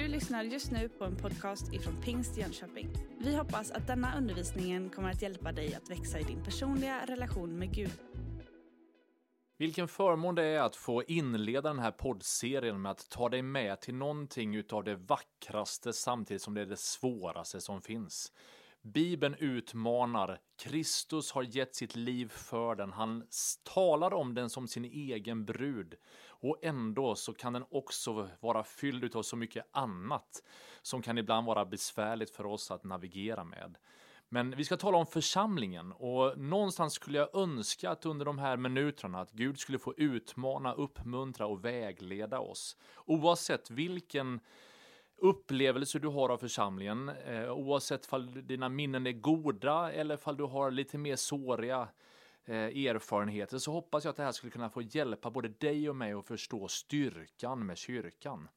Du lyssnar just nu på en podcast ifrån Pingst Jönköping. Vi hoppas att denna undervisning kommer att hjälpa dig att växa i din personliga relation med Gud. Vilken förmån det är att få inleda den här poddserien med att ta dig med till någonting utav det vackraste samtidigt som det är det svåraste som finns. Bibeln utmanar. Kristus har gett sitt liv för den. Han talar om den som sin egen brud. Och ändå så kan den också vara fylld av så mycket annat som kan ibland vara besvärligt för oss att navigera med. Men vi ska tala om församlingen och någonstans skulle jag önska att under de här minuterna att Gud skulle få utmana, uppmuntra och vägleda oss. Oavsett vilken upplevelser du har av församlingen, eh, oavsett om dina minnen är goda eller om du har lite mer såriga eh, erfarenheter, så hoppas jag att det här skulle kunna få hjälpa både dig och mig att förstå styrkan med kyrkan.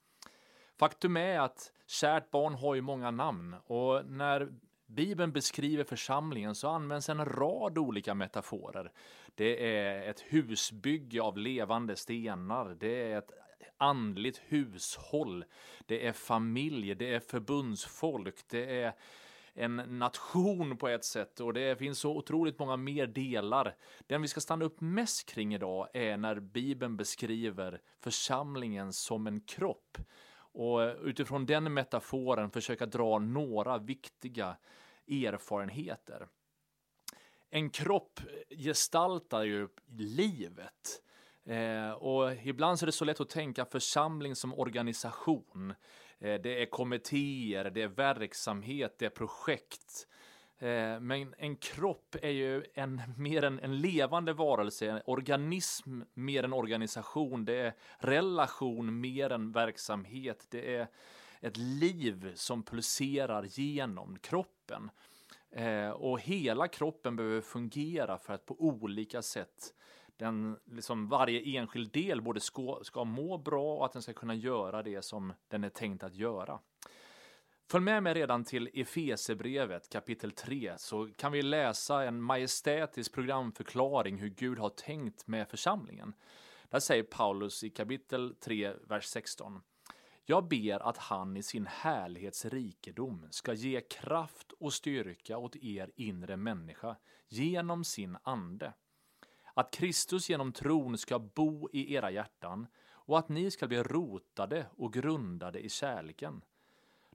Faktum är att kärt barn har ju många namn och när Bibeln beskriver församlingen så används en rad olika metaforer. Det är ett husbygge av levande stenar, det är ett andligt hushåll, det är familj, det är förbundsfolk, det är en nation på ett sätt och det finns så otroligt många mer delar. Den vi ska stanna upp mest kring idag är när Bibeln beskriver församlingen som en kropp och utifrån den metaforen försöka dra några viktiga erfarenheter. En kropp gestaltar ju livet. Eh, och ibland så är det så lätt att tänka församling som organisation. Eh, det är kommittéer, det är verksamhet, det är projekt. Eh, men en kropp är ju en, mer en, en levande varelse, en organism mer än organisation. Det är relation mer än verksamhet. Det är ett liv som pulserar genom kroppen. Eh, och hela kroppen behöver fungera för att på olika sätt den, liksom varje enskild del både ska, ska må bra och att den ska kunna göra det som den är tänkt att göra. Följ med mig redan till Efesebrevet kapitel 3 så kan vi läsa en majestätisk programförklaring hur Gud har tänkt med församlingen. Där säger Paulus i kapitel 3, vers 16. Jag ber att han i sin härlighetsrikedom ska ge kraft och styrka åt er inre människa genom sin ande. Att Kristus genom tron ska bo i era hjärtan och att ni ska bli rotade och grundade i kärleken.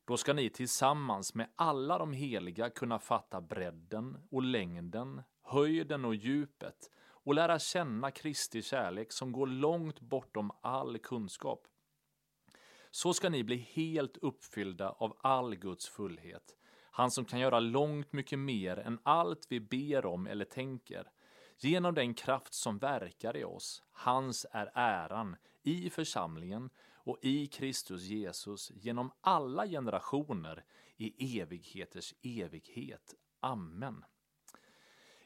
Då ska ni tillsammans med alla de heliga kunna fatta bredden och längden, höjden och djupet och lära känna Kristi kärlek som går långt bortom all kunskap så ska ni bli helt uppfyllda av all Guds fullhet. Han som kan göra långt mycket mer än allt vi ber om eller tänker. Genom den kraft som verkar i oss, hans är äran i församlingen och i Kristus Jesus genom alla generationer i evigheters evighet. Amen.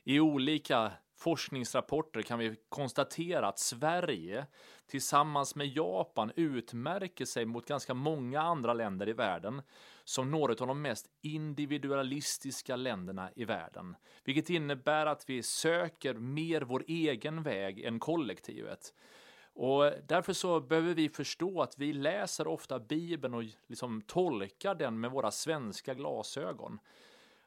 I olika forskningsrapporter kan vi konstatera att Sverige tillsammans med Japan utmärker sig mot ganska många andra länder i världen som några av de mest individualistiska länderna i världen. Vilket innebär att vi söker mer vår egen väg än kollektivet. Och därför så behöver vi förstå att vi läser ofta Bibeln och liksom tolkar den med våra svenska glasögon.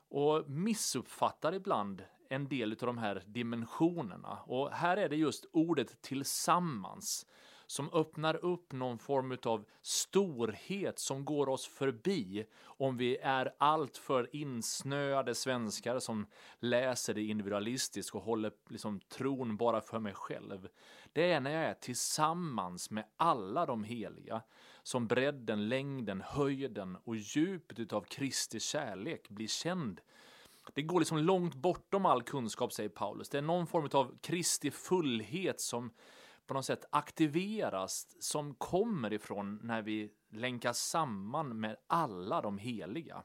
Och missuppfattar ibland en del av de här dimensionerna. Och här är det just ordet tillsammans som öppnar upp någon form av storhet som går oss förbi om vi är alltför insnöade svenskar som läser det individualistiskt och håller liksom tron bara för mig själv. Det är när jag är tillsammans med alla de heliga som bredden, längden, höjden och djupet av Kristi kärlek blir känd det går liksom långt bortom all kunskap, säger Paulus. Det är någon form av Kristi fullhet som på något sätt aktiveras, som kommer ifrån när vi länkas samman med alla de heliga.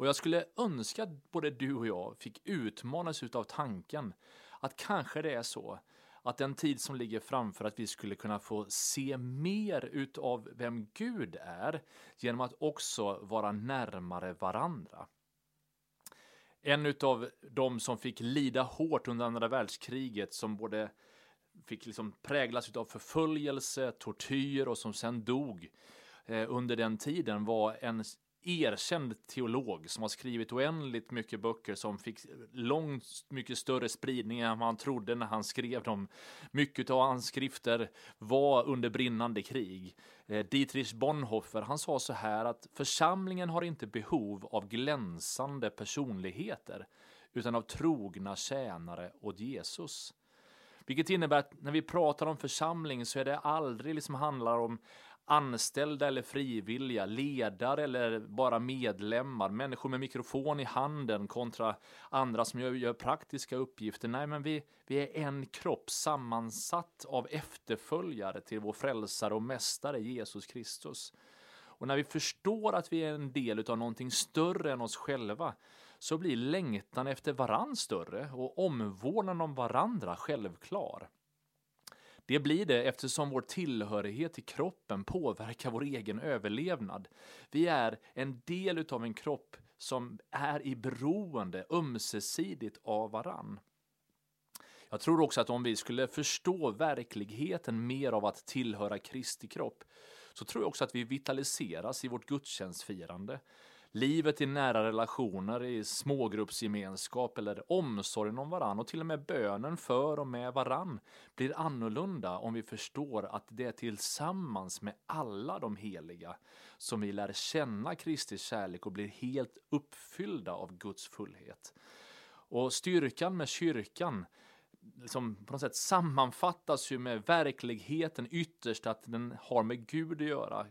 Och jag skulle önska att både du och jag fick utmanas av tanken att kanske det är så att den tid som ligger framför att vi skulle kunna få se mer utav vem Gud är genom att också vara närmare varandra. En av de som fick lida hårt under andra världskriget som både fick liksom präglas av förföljelse, tortyr och som sen dog eh, under den tiden var en erkänd teolog som har skrivit oändligt mycket böcker som fick långt mycket större spridning än man trodde när han skrev dem. Mycket av hans skrifter var under brinnande krig. Eh, Dietrich Bonhoeffer, han sa så här att församlingen har inte behov av glänsande personligheter utan av trogna tjänare åt Jesus. Vilket innebär att när vi pratar om församling så är det aldrig liksom handlar om anställda eller frivilliga, ledare eller bara medlemmar, människor med mikrofon i handen kontra andra som gör, gör praktiska uppgifter. Nej, men vi, vi är en kropp sammansatt av efterföljare till vår frälsare och mästare Jesus Kristus. Och när vi förstår att vi är en del av någonting större än oss själva så blir längtan efter varann större och omvårdnaden om varandra självklar. Det blir det eftersom vår tillhörighet till kroppen påverkar vår egen överlevnad. Vi är en del av en kropp som är i beroende ömsesidigt av varann. Jag tror också att om vi skulle förstå verkligheten mer av att tillhöra Kristi kropp så tror jag också att vi vitaliseras i vårt gudstjänstfirande. Livet i nära relationer, i smågruppsgemenskap eller omsorgen om varann och till och med bönen för och med varann blir annorlunda om vi förstår att det är tillsammans med alla de heliga som vi lär känna Kristi kärlek och blir helt uppfyllda av Guds fullhet. Och styrkan med kyrkan liksom på något sätt sammanfattas ju med verkligheten ytterst att den har med Gud att göra.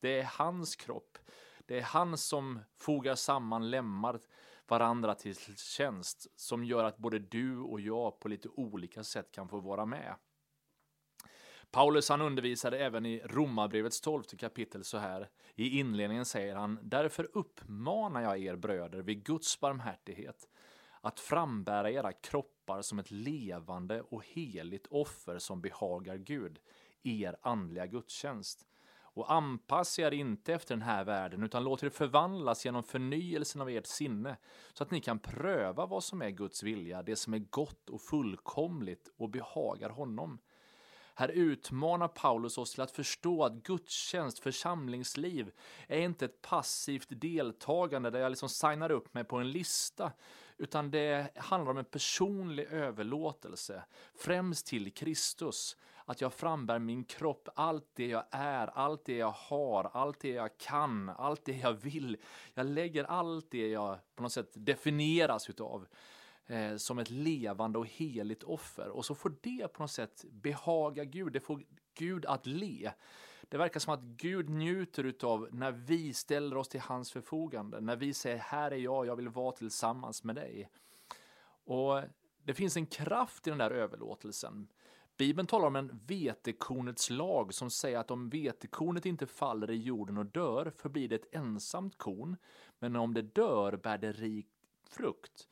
Det är hans kropp. Det är han som fogar samman lemmar varandra till tjänst som gör att både du och jag på lite olika sätt kan få vara med. Paulus han undervisade även i Romarbrevets tolfte kapitel så här. I inledningen säger han, därför uppmanar jag er bröder vid Guds barmhärtighet att frambära era kroppar som ett levande och heligt offer som behagar Gud, er andliga gudstjänst och anpassa er inte efter den här världen utan låt er förvandlas genom förnyelsen av ert sinne så att ni kan pröva vad som är Guds vilja, det som är gott och fullkomligt och behagar honom. Här utmanar Paulus oss till att förstå att gudstjänst, församlingsliv, är inte ett passivt deltagande där jag liksom signar upp mig på en lista, utan det handlar om en personlig överlåtelse, främst till Kristus, att jag frambär min kropp, allt det jag är, allt det jag har, allt det jag kan, allt det jag vill. Jag lägger allt det jag på något sätt definieras utav eh, som ett levande och heligt offer. Och så får det på något sätt behaga Gud, det får Gud att le. Det verkar som att Gud njuter utav när vi ställer oss till hans förfogande, när vi säger här är jag, jag vill vara tillsammans med dig. Och det finns en kraft i den där överlåtelsen. Bibeln talar om en vetekornets lag som säger att om vetekornet inte faller i jorden och dör förblir det ett ensamt korn, men om det dör bär det rik frukt.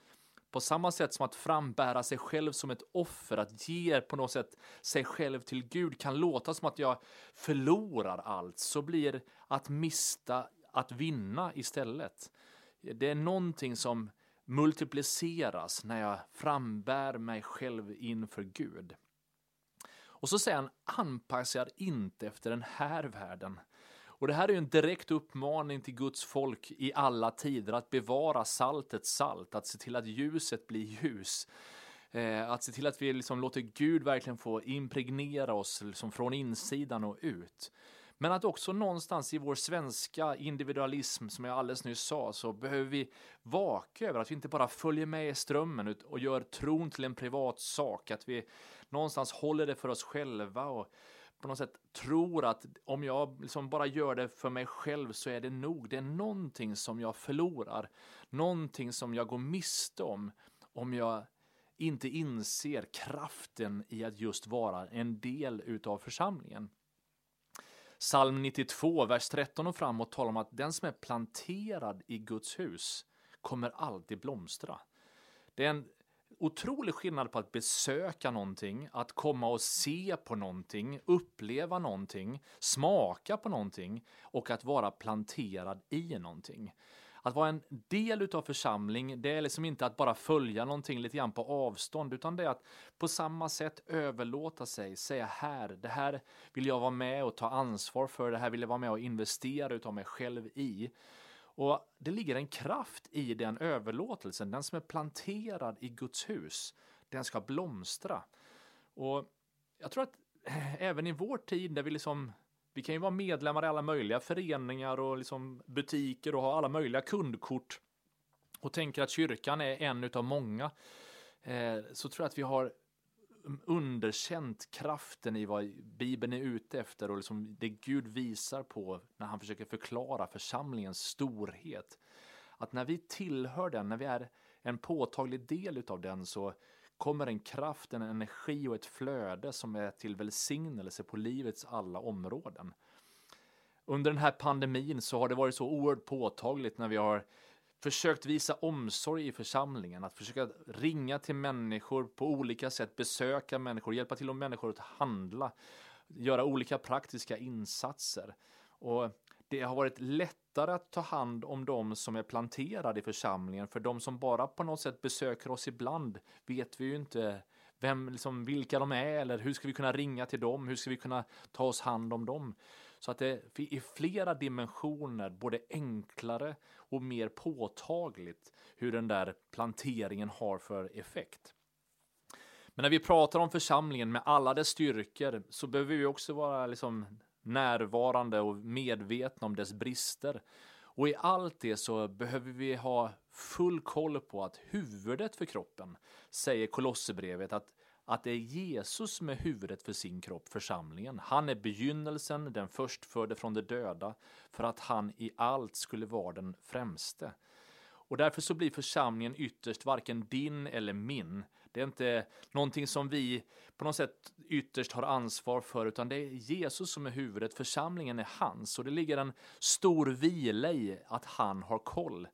På samma sätt som att frambära sig själv som ett offer, att ge på något sätt sig själv till Gud kan låta som att jag förlorar allt, så blir att mista att vinna istället. Det är någonting som multipliceras när jag frambär mig själv inför Gud. Och så säger han, anpassa er inte efter den här världen. Och det här är ju en direkt uppmaning till Guds folk i alla tider att bevara saltet salt, att se till att ljuset blir ljus. Eh, att se till att vi liksom låter Gud verkligen få impregnera oss liksom från insidan och ut. Men att också någonstans i vår svenska individualism, som jag alldeles nyss sa, så behöver vi vaka över att vi inte bara följer med i strömmen och gör tron till en privat sak, att vi någonstans håller det för oss själva och på något sätt tror att om jag liksom bara gör det för mig själv så är det nog. Det är någonting som jag förlorar, någonting som jag går miste om om jag inte inser kraften i att just vara en del utav församlingen. Psalm 92, vers 13 och framåt talar om att den som är planterad i Guds hus kommer alltid blomstra. Det är en otrolig skillnad på att besöka någonting, att komma och se på någonting, uppleva någonting, smaka på någonting och att vara planterad i någonting. att vara en del utav församling, det är liksom inte att bara följa någonting lite grann på avstånd, utan det är att på samma sätt överlåta sig, säga här, det här vill jag vara med och ta ansvar för, det här vill jag vara med och investera utav mig själv i. Och det ligger en kraft i den överlåtelsen, den som är planterad i Guds hus, den ska blomstra. Och jag tror att även i vår tid där vi liksom vi kan ju vara medlemmar i alla möjliga föreningar och liksom butiker och ha alla möjliga kundkort och tänker att kyrkan är en utav många. Eh, så tror jag att vi har underkänt kraften i vad Bibeln är ute efter och liksom det Gud visar på när han försöker förklara församlingens storhet. Att när vi tillhör den, när vi är en påtaglig del utav den så kommer en kraft, en energi och ett flöde som är till välsignelse på livets alla områden. Under den här pandemin så har det varit så oerhört påtagligt när vi har försökt visa omsorg i församlingen, att försöka ringa till människor på olika sätt, besöka människor, hjälpa till om människor att handla, göra olika praktiska insatser. Och det har varit lättare att ta hand om de som är planterade i församlingen, för de som bara på något sätt besöker oss ibland vet vi ju inte vem, liksom, vilka de är eller hur ska vi kunna ringa till dem, hur ska vi kunna ta oss hand om dem. Så att det i flera dimensioner både enklare och mer påtagligt hur den där planteringen har för effekt. Men när vi pratar om församlingen med alla dess styrkor så behöver vi också vara liksom närvarande och medvetna om dess brister. Och i allt det så behöver vi ha full koll på att huvudet för kroppen, säger Kolosserbrevet, att, att det är Jesus som är huvudet för sin kropp, församlingen. Han är begynnelsen, den förstfödde från de döda, för att han i allt skulle vara den främste. Och därför så blir församlingen ytterst varken din eller min, det är inte någonting som vi på något sätt ytterst har ansvar för, utan det är Jesus som är huvudet. Församlingen är hans och det ligger en stor vila i att han har koll.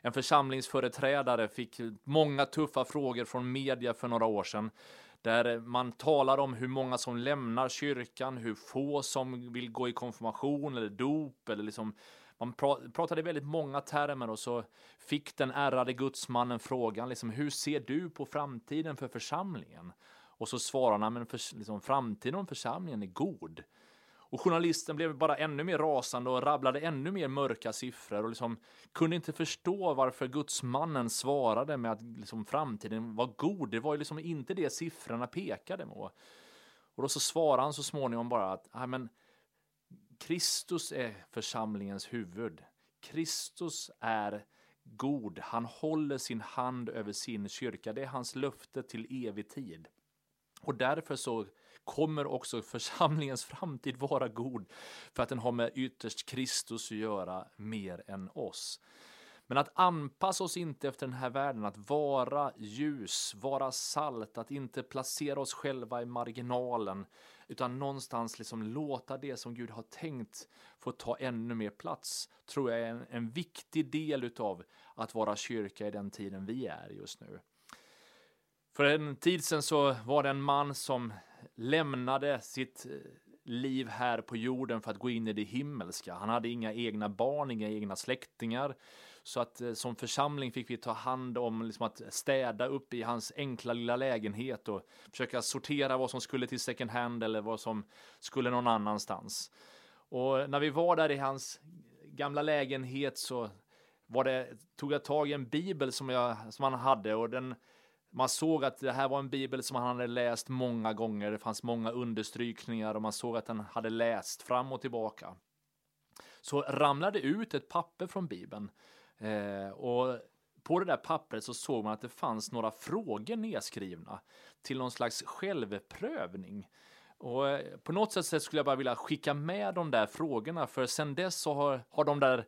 En församlingsföreträdare fick många tuffa frågor från media för några år sedan där man talar om hur många som lämnar kyrkan, hur få som vill gå i konfirmation eller dop eller liksom man pratade väldigt många termer och så fick den ärrade gudsmannen frågan liksom, hur ser du på framtiden för församlingen? Och så svarar han, men för, liksom, framtiden om församlingen är god. Och journalisten blev bara ännu mer rasande och rabblade ännu mer mörka siffror och liksom kunde inte förstå varför gudsmannen svarade med att liksom framtiden var god. Det var ju liksom inte det siffrorna pekade på. Och då så svarade han så småningom bara att, men Kristus är församlingens huvud. Kristus är god. Han håller sin hand över sin kyrka. Det är hans löfte till evig tid. Och därför så kommer också församlingens framtid vara god för att den har med ytterst Kristus att göra mer än oss. Men att anpassa oss inte efter den här världen, att vara ljus, vara salt, att inte placera oss själva i marginalen, utan någonstans liksom låta det som Gud har tänkt få ta ännu mer plats, tror jag är en, en viktig del utav att vara kyrka i den tiden vi är just nu. För en tid sedan så var det en man som lämnade sitt eh, liv här på jorden för att gå in i det himmelska. Han hade inga egna barn, inga egna släktingar. Så att eh, som församling fick vi ta hand om liksom att städa upp i hans enkla lilla lägenhet och försöka sortera vad som skulle till second hand eller vad som skulle någon annanstans. Och när vi var där i hans gamla lägenhet så var det, tog jag tag i en bibel som, jag, som han hade och den, man såg att det här var en bibel som han hade läst många gånger. Det fanns många understrykningar och man såg att den hade läst fram och tillbaka. Så ramlade ut ett papper från bibeln Eh, och på det där pappret så såg man att det fanns några frågor nedskrivna till någon slags självprövning. Och eh, på något sätt skulle jag bara vilja skicka med de där frågorna, för sen dess så har, har de där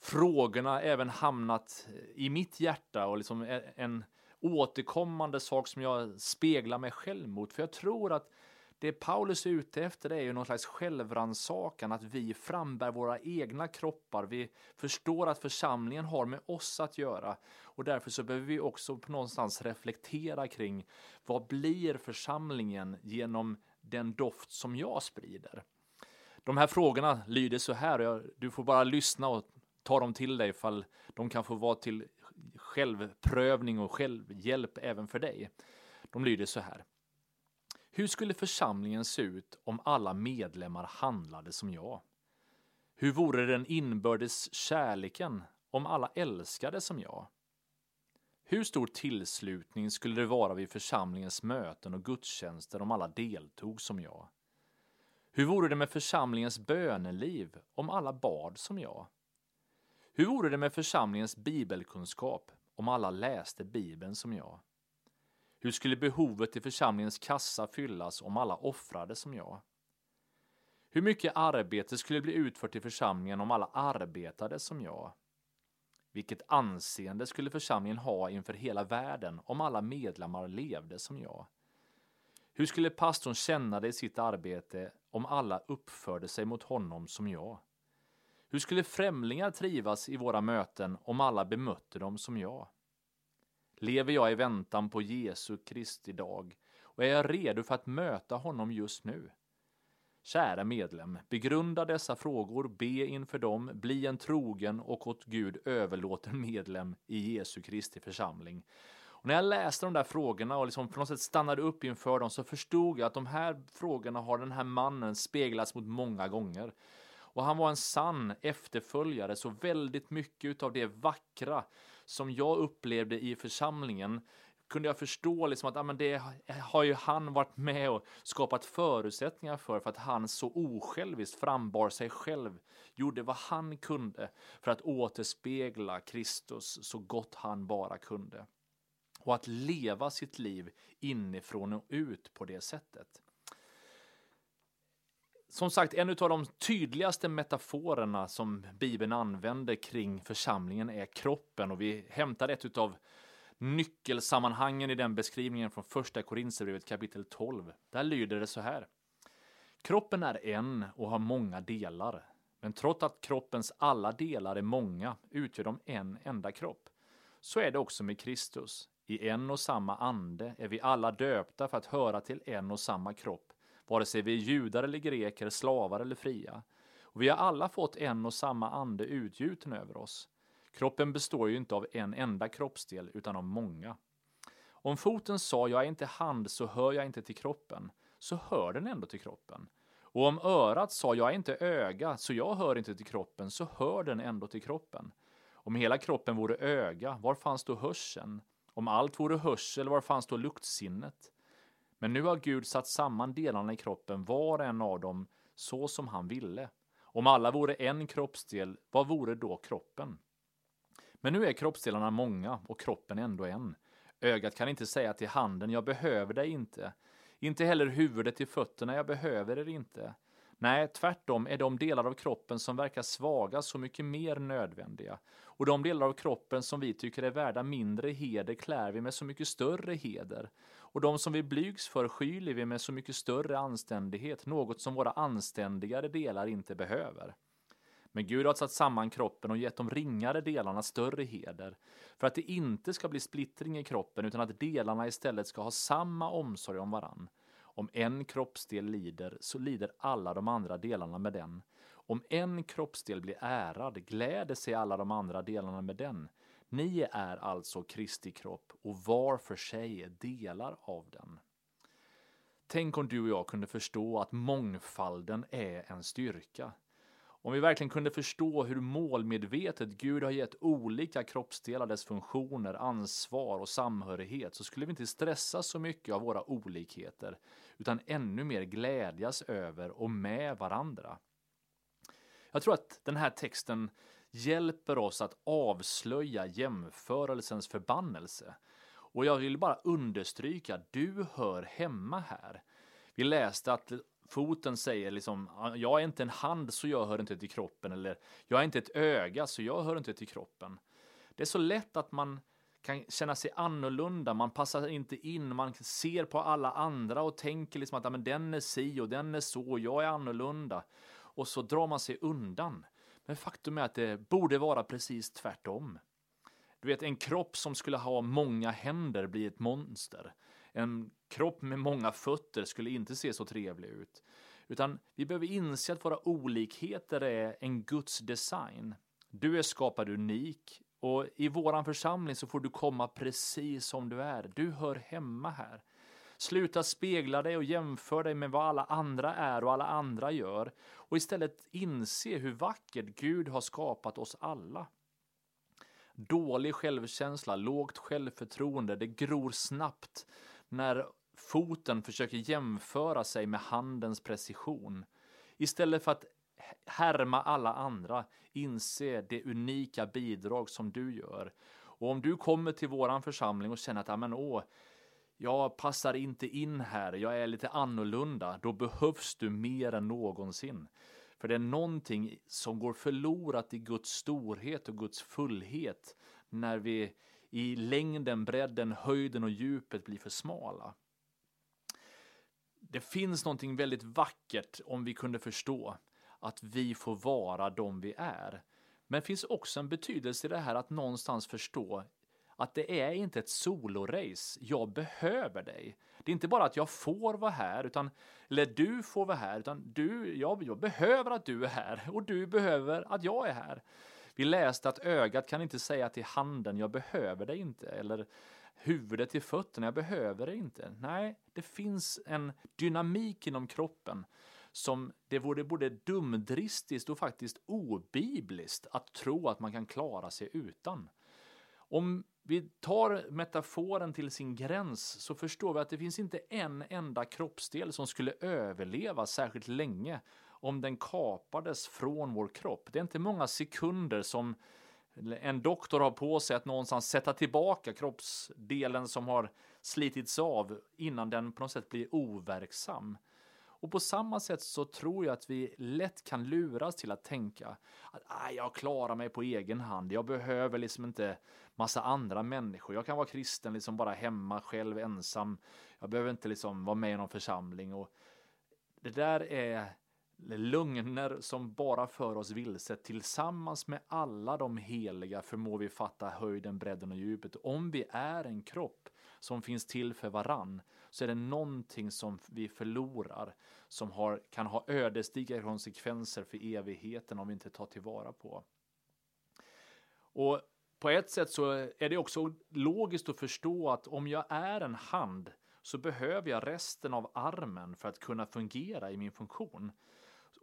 frågorna även hamnat i mitt hjärta och liksom en återkommande sak som jag speglar mig själv mot. För jag tror att det Paulus är ute efter det är ju någon slags självrannsakan, att vi frambär våra egna kroppar. Vi förstår att församlingen har med oss att göra och därför så behöver vi också på någonstans reflektera kring vad blir församlingen genom den doft som jag sprider? De här frågorna lyder så här, du får bara lyssna och ta dem till dig ifall de kan få vara till självprövning och självhjälp även för dig. De lyder så här. Hur skulle församlingen se ut om alla medlemmar handlade som jag? Hur vore den inbördes kärleken om alla älskade som jag? Hur stor tillslutning skulle det vara vid församlingens möten och gudstjänster om alla deltog som jag? Hur vore det med församlingens böneliv om alla bad som jag? Hur vore det med församlingens bibelkunskap om alla läste Bibeln som jag? Hur skulle behovet i församlingens kassa fyllas om alla offrade som jag? Hur mycket arbete skulle bli utfört i församlingen om alla arbetade som jag? Vilket anseende skulle församlingen ha inför hela världen om alla medlemmar levde som jag? Hur skulle pastorn känna det i sitt arbete om alla uppförde sig mot honom som jag? Hur skulle främlingar trivas i våra möten om alla bemötte dem som jag? Lever jag i väntan på Jesu Kristi dag och är jag redo för att möta honom just nu? Kära medlem, begrunda dessa frågor, be inför dem, bli en trogen och åt Gud överlåten medlem i Jesu Kristi församling. Och när jag läste de där frågorna och liksom på något sätt stannade upp inför dem så förstod jag att de här frågorna har den här mannen speglats mot många gånger. Och han var en sann efterföljare, så väldigt mycket av det vackra som jag upplevde i församlingen kunde jag förstå liksom att ja, det har ju han varit med och skapat förutsättningar för, för att han så osjälviskt frambar sig själv, gjorde vad han kunde för att återspegla Kristus så gott han bara kunde. Och att leva sitt liv inifrån och ut på det sättet. Som sagt, en av de tydligaste metaforerna som Bibeln använder kring församlingen är kroppen och vi hämtar ett av nyckelsammanhangen i den beskrivningen från första Korinthierbrevet kapitel 12. Där lyder det så här. Kroppen är en och har många delar, men trots att kroppens alla delar är många utgör de en enda kropp. Så är det också med Kristus. I en och samma ande är vi alla döpta för att höra till en och samma kropp, vare sig vi är judar eller greker, slavar eller fria. Och vi har alla fått en och samma ande utgjuten över oss. Kroppen består ju inte av en enda kroppsdel utan av många. Om foten sa jag är inte hand så hör jag inte till kroppen, så hör den ändå till kroppen. Och om örat sa jag är inte öga så jag hör inte till kroppen, så hör den ändå till kroppen. Om hela kroppen vore öga, var fanns då hörseln? Om allt vore hörsel, var fanns då luktsinnet? Men nu har Gud satt samman delarna i kroppen, var och en av dem, så som han ville. Om alla vore en kroppsdel, vad vore då kroppen? Men nu är kroppsdelarna många och kroppen ändå en. Ögat kan inte säga till handen, jag behöver dig inte. Inte heller huvudet till fötterna, jag behöver er inte. Nej, tvärtom är de delar av kroppen som verkar svaga så mycket mer nödvändiga. Och de delar av kroppen som vi tycker är värda mindre heder klär vi med så mycket större heder. Och de som vi blygs för skyler vi med så mycket större anständighet, något som våra anständigare delar inte behöver. Men Gud har satt samman kroppen och gett de ringare delarna större heder, för att det inte ska bli splittring i kroppen, utan att delarna istället ska ha samma omsorg om varann. Om en kroppsdel lider, så lider alla de andra delarna med den. Om en kroppsdel blir ärad, gläder sig alla de andra delarna med den. Ni är alltså Kristi kropp och var för sig delar av den. Tänk om du och jag kunde förstå att mångfalden är en styrka. Om vi verkligen kunde förstå hur målmedvetet Gud har gett olika kroppsdelar dess funktioner, ansvar och samhörighet så skulle vi inte stressa så mycket av våra olikheter utan ännu mer glädjas över och med varandra. Jag tror att den här texten hjälper oss att avslöja jämförelsens förbannelse. Och jag vill bara understryka, du hör hemma här. Vi läste att foten säger liksom, jag är inte en hand så jag hör inte till kroppen, eller jag är inte ett öga så jag hör inte till kroppen. Det är så lätt att man kan känna sig annorlunda, man passar inte in, man ser på alla andra och tänker liksom att men den är si och den är så, och jag är annorlunda. Och så drar man sig undan. Men faktum är att det borde vara precis tvärtom. Du vet, en kropp som skulle ha många händer blir ett monster. En kropp med många fötter skulle inte se så trevlig ut. Utan vi behöver inse att våra olikheter är en Guds design. Du är skapad unik och i våran församling så får du komma precis som du är. Du hör hemma här. Sluta spegla dig och jämföra dig med vad alla andra är och alla andra gör och istället inse hur vackert Gud har skapat oss alla. Dålig självkänsla, lågt självförtroende, det gror snabbt när foten försöker jämföra sig med handens precision. Istället för att härma alla andra, inse det unika bidrag som du gör. Och om du kommer till våran församling och känner att, ja men åh, jag passar inte in här, jag är lite annorlunda, då behövs du mer än någonsin. För det är någonting som går förlorat i Guds storhet och Guds fullhet när vi i längden, bredden, höjden och djupet blir för smala. Det finns någonting väldigt vackert om vi kunde förstå att vi får vara de vi är. Men det finns också en betydelse i det här att någonstans förstå att det är inte ett solorace. Jag behöver dig. Det är inte bara att jag får vara här, utan, eller du får vara här, utan du, jag, jag behöver att du är här och du behöver att jag är här. Vi läste att ögat kan inte säga till handen, jag behöver dig inte, eller huvudet till fötterna, jag behöver det inte. Nej, det finns en dynamik inom kroppen som det vore både dumdristiskt och faktiskt obibliskt att tro att man kan klara sig utan. Om vi tar metaforen till sin gräns så förstår vi att det finns inte en enda kroppsdel som skulle överleva särskilt länge om den kapades från vår kropp. Det är inte många sekunder som en doktor har på sig att någonstans sätta tillbaka kroppsdelen som har slitits av innan den på något sätt blir overksam. Och på samma sätt så tror jag att vi lätt kan luras till att tänka att jag klarar mig på egen hand. Jag behöver liksom inte massa andra människor. Jag kan vara kristen liksom bara hemma själv ensam. Jag behöver inte liksom vara med i någon församling. Och det där är lögner som bara för oss vilse. Tillsammans med alla de heliga förmår vi fatta höjden, bredden och djupet. Om vi är en kropp som finns till för varann så är det någonting som vi förlorar som har, kan ha ödesdigra konsekvenser för evigheten om vi inte tar tillvara på. Och på ett sätt så är det också logiskt att förstå att om jag är en hand så behöver jag resten av armen för att kunna fungera i min funktion.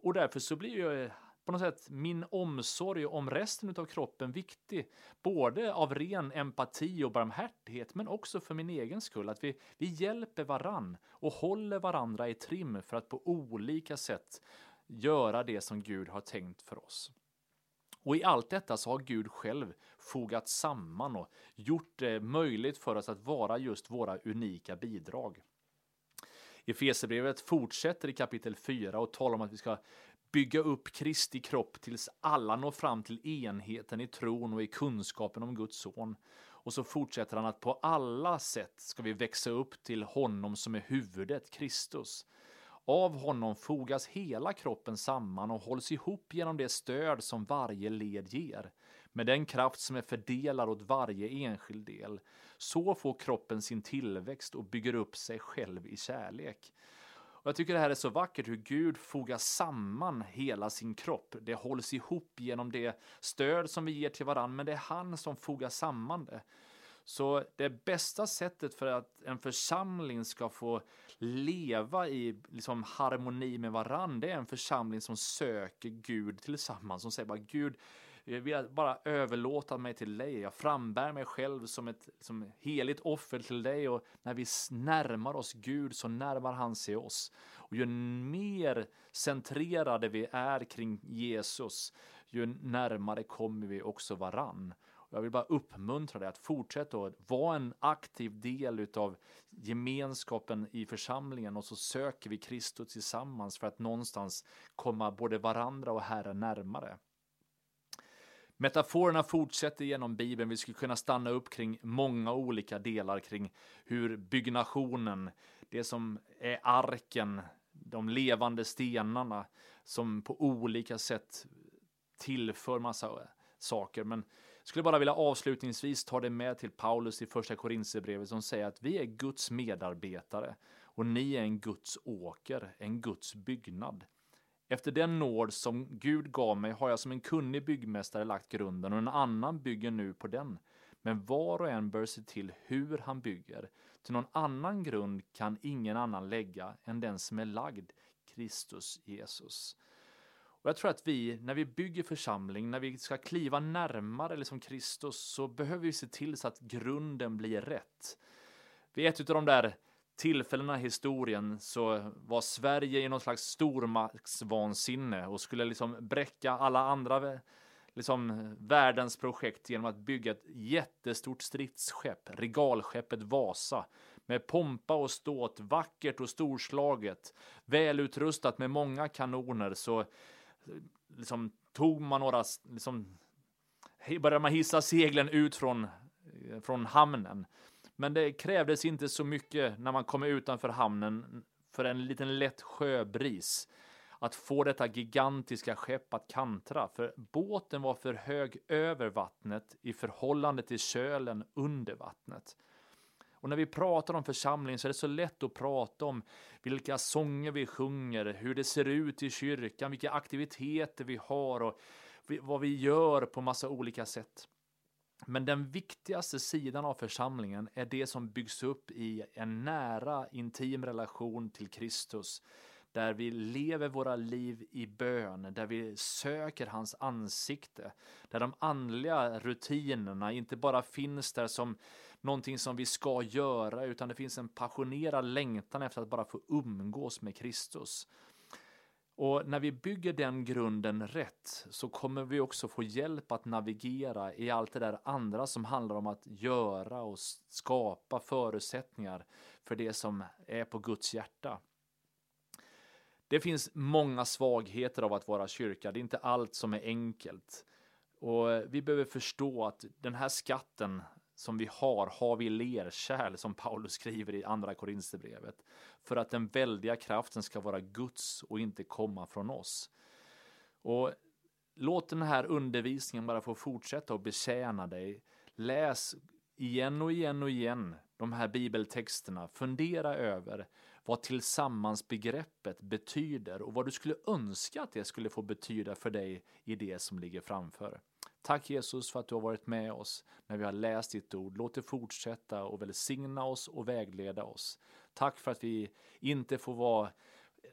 Och därför så blir ju eh, på något sätt min omsorg om resten av kroppen viktig. Både av ren empati och barmhärtighet men också för min egen skull. Att vi, vi hjälper varann och håller varandra i trim för att på olika sätt göra det som Gud har tänkt för oss. Och i allt detta så har Gud själv fogat samman och gjort det möjligt för oss att vara just våra unika bidrag. Efesierbrevet fortsätter i kapitel 4 och talar om att vi ska bygga upp Kristi kropp tills alla når fram till enheten i tron och i kunskapen om Guds son. Och så fortsätter han att på alla sätt ska vi växa upp till honom som är huvudet, Kristus. Av honom fogas hela kroppen samman och hålls ihop genom det stöd som varje led ger. Med den kraft som är fördelad åt varje enskild del. Så får kroppen sin tillväxt och bygger upp sig själv i kärlek. Och jag tycker det här är så vackert hur Gud fogar samman hela sin kropp. Det hålls ihop genom det stöd som vi ger till varandra, men det är han som fogar samman det. Så det bästa sättet för att en församling ska få leva i liksom harmoni med varandra, det är en församling som söker Gud tillsammans, som säger bara Gud, jag vill bara överlåta mig till dig. Jag frambär mig själv som ett som heligt offer till dig och när vi närmar oss Gud så närmar han sig oss. Och ju mer centrerade vi är kring Jesus, ju närmare kommer vi också varann. Jag vill bara uppmuntra dig att fortsätta att vara en aktiv del utav gemenskapen i församlingen och så söker vi Kristus tillsammans för att någonstans komma både varandra och Herren närmare. Metaforerna fortsätter genom Bibeln. Vi skulle kunna stanna upp kring många olika delar kring hur byggnationen, det som är arken, de levande stenarna som på olika sätt tillför massa saker. Men jag skulle bara vilja avslutningsvis ta det med till Paulus i första Korinthierbrevet som säger att vi är Guds medarbetare och ni är en Guds åker, en Guds byggnad. Efter den nåd som Gud gav mig har jag som en kunnig byggmästare lagt grunden och en annan bygger nu på den. Men var och en bör se till hur han bygger. Till någon annan grund kan ingen annan lägga än den som är lagd, Kristus Jesus. Och jag tror att vi, när vi bygger församling, när vi ska kliva närmare liksom Kristus, så behöver vi se till så att grunden blir rätt. Vi är ett av de där tillfällena i historien så var Sverige i någon slags stormaktsvansinne och skulle liksom bräcka alla andra liksom världens projekt genom att bygga ett jättestort stridsskepp, regalskeppet Vasa, med pompa och ståt, vackert och storslaget, välutrustat med många kanoner, så liksom tog man några, liksom, började man hissa seglen ut från, från hamnen. Men det krävdes inte så mycket när man kom utanför hamnen för en liten lätt sjöbris att få detta gigantiska skepp att kantra, för båten var för hög över vattnet i förhållande till kölen under vattnet. Och när vi pratar om församling så är det så lätt att prata om vilka sånger vi sjunger, hur det ser ut i kyrkan, vilka aktiviteter vi har och vad vi gör på massa olika sätt. Men den viktigaste sidan av församlingen är det som byggs upp i en nära, intim relation till Kristus. Där vi lever våra liv i bön, där vi söker hans ansikte. Där de andliga rutinerna inte bara finns där som någonting som vi ska göra, utan det finns en passionerad längtan efter att bara få umgås med Kristus. Och när vi bygger den grunden rätt så kommer vi också få hjälp att navigera i allt det där andra som handlar om att göra och skapa förutsättningar för det som är på Guds hjärta. Det finns många svagheter av att vara kyrka. Det är inte allt som är enkelt. Och vi behöver förstå att den här skatten som vi har, har vi lerkärl, som Paulus skriver i andra Korinthierbrevet, för att den väldiga kraften ska vara Guds och inte komma från oss. Och låt den här undervisningen bara få fortsätta och betjäna dig. Läs igen och igen och igen de här bibeltexterna. Fundera över vad tillsammansbegreppet betyder och vad du skulle önska att det skulle få betyda för dig i det som ligger framför. Tack Jesus för att du har varit med oss när vi har läst ditt ord. Låt det fortsätta och välsigna oss och vägleda oss. Tack för att vi inte får vara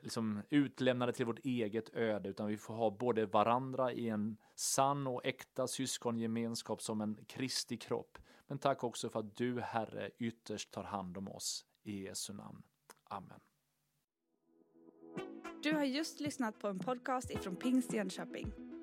liksom utlämnade till vårt eget öde, utan vi får ha både varandra i en sann och äkta syskongemenskap som en Kristi kropp. Men tack också för att du, Herre, ytterst tar hand om oss. I Jesu namn. Amen. Du har just lyssnat på en podcast ifrån Pingst Jönköping.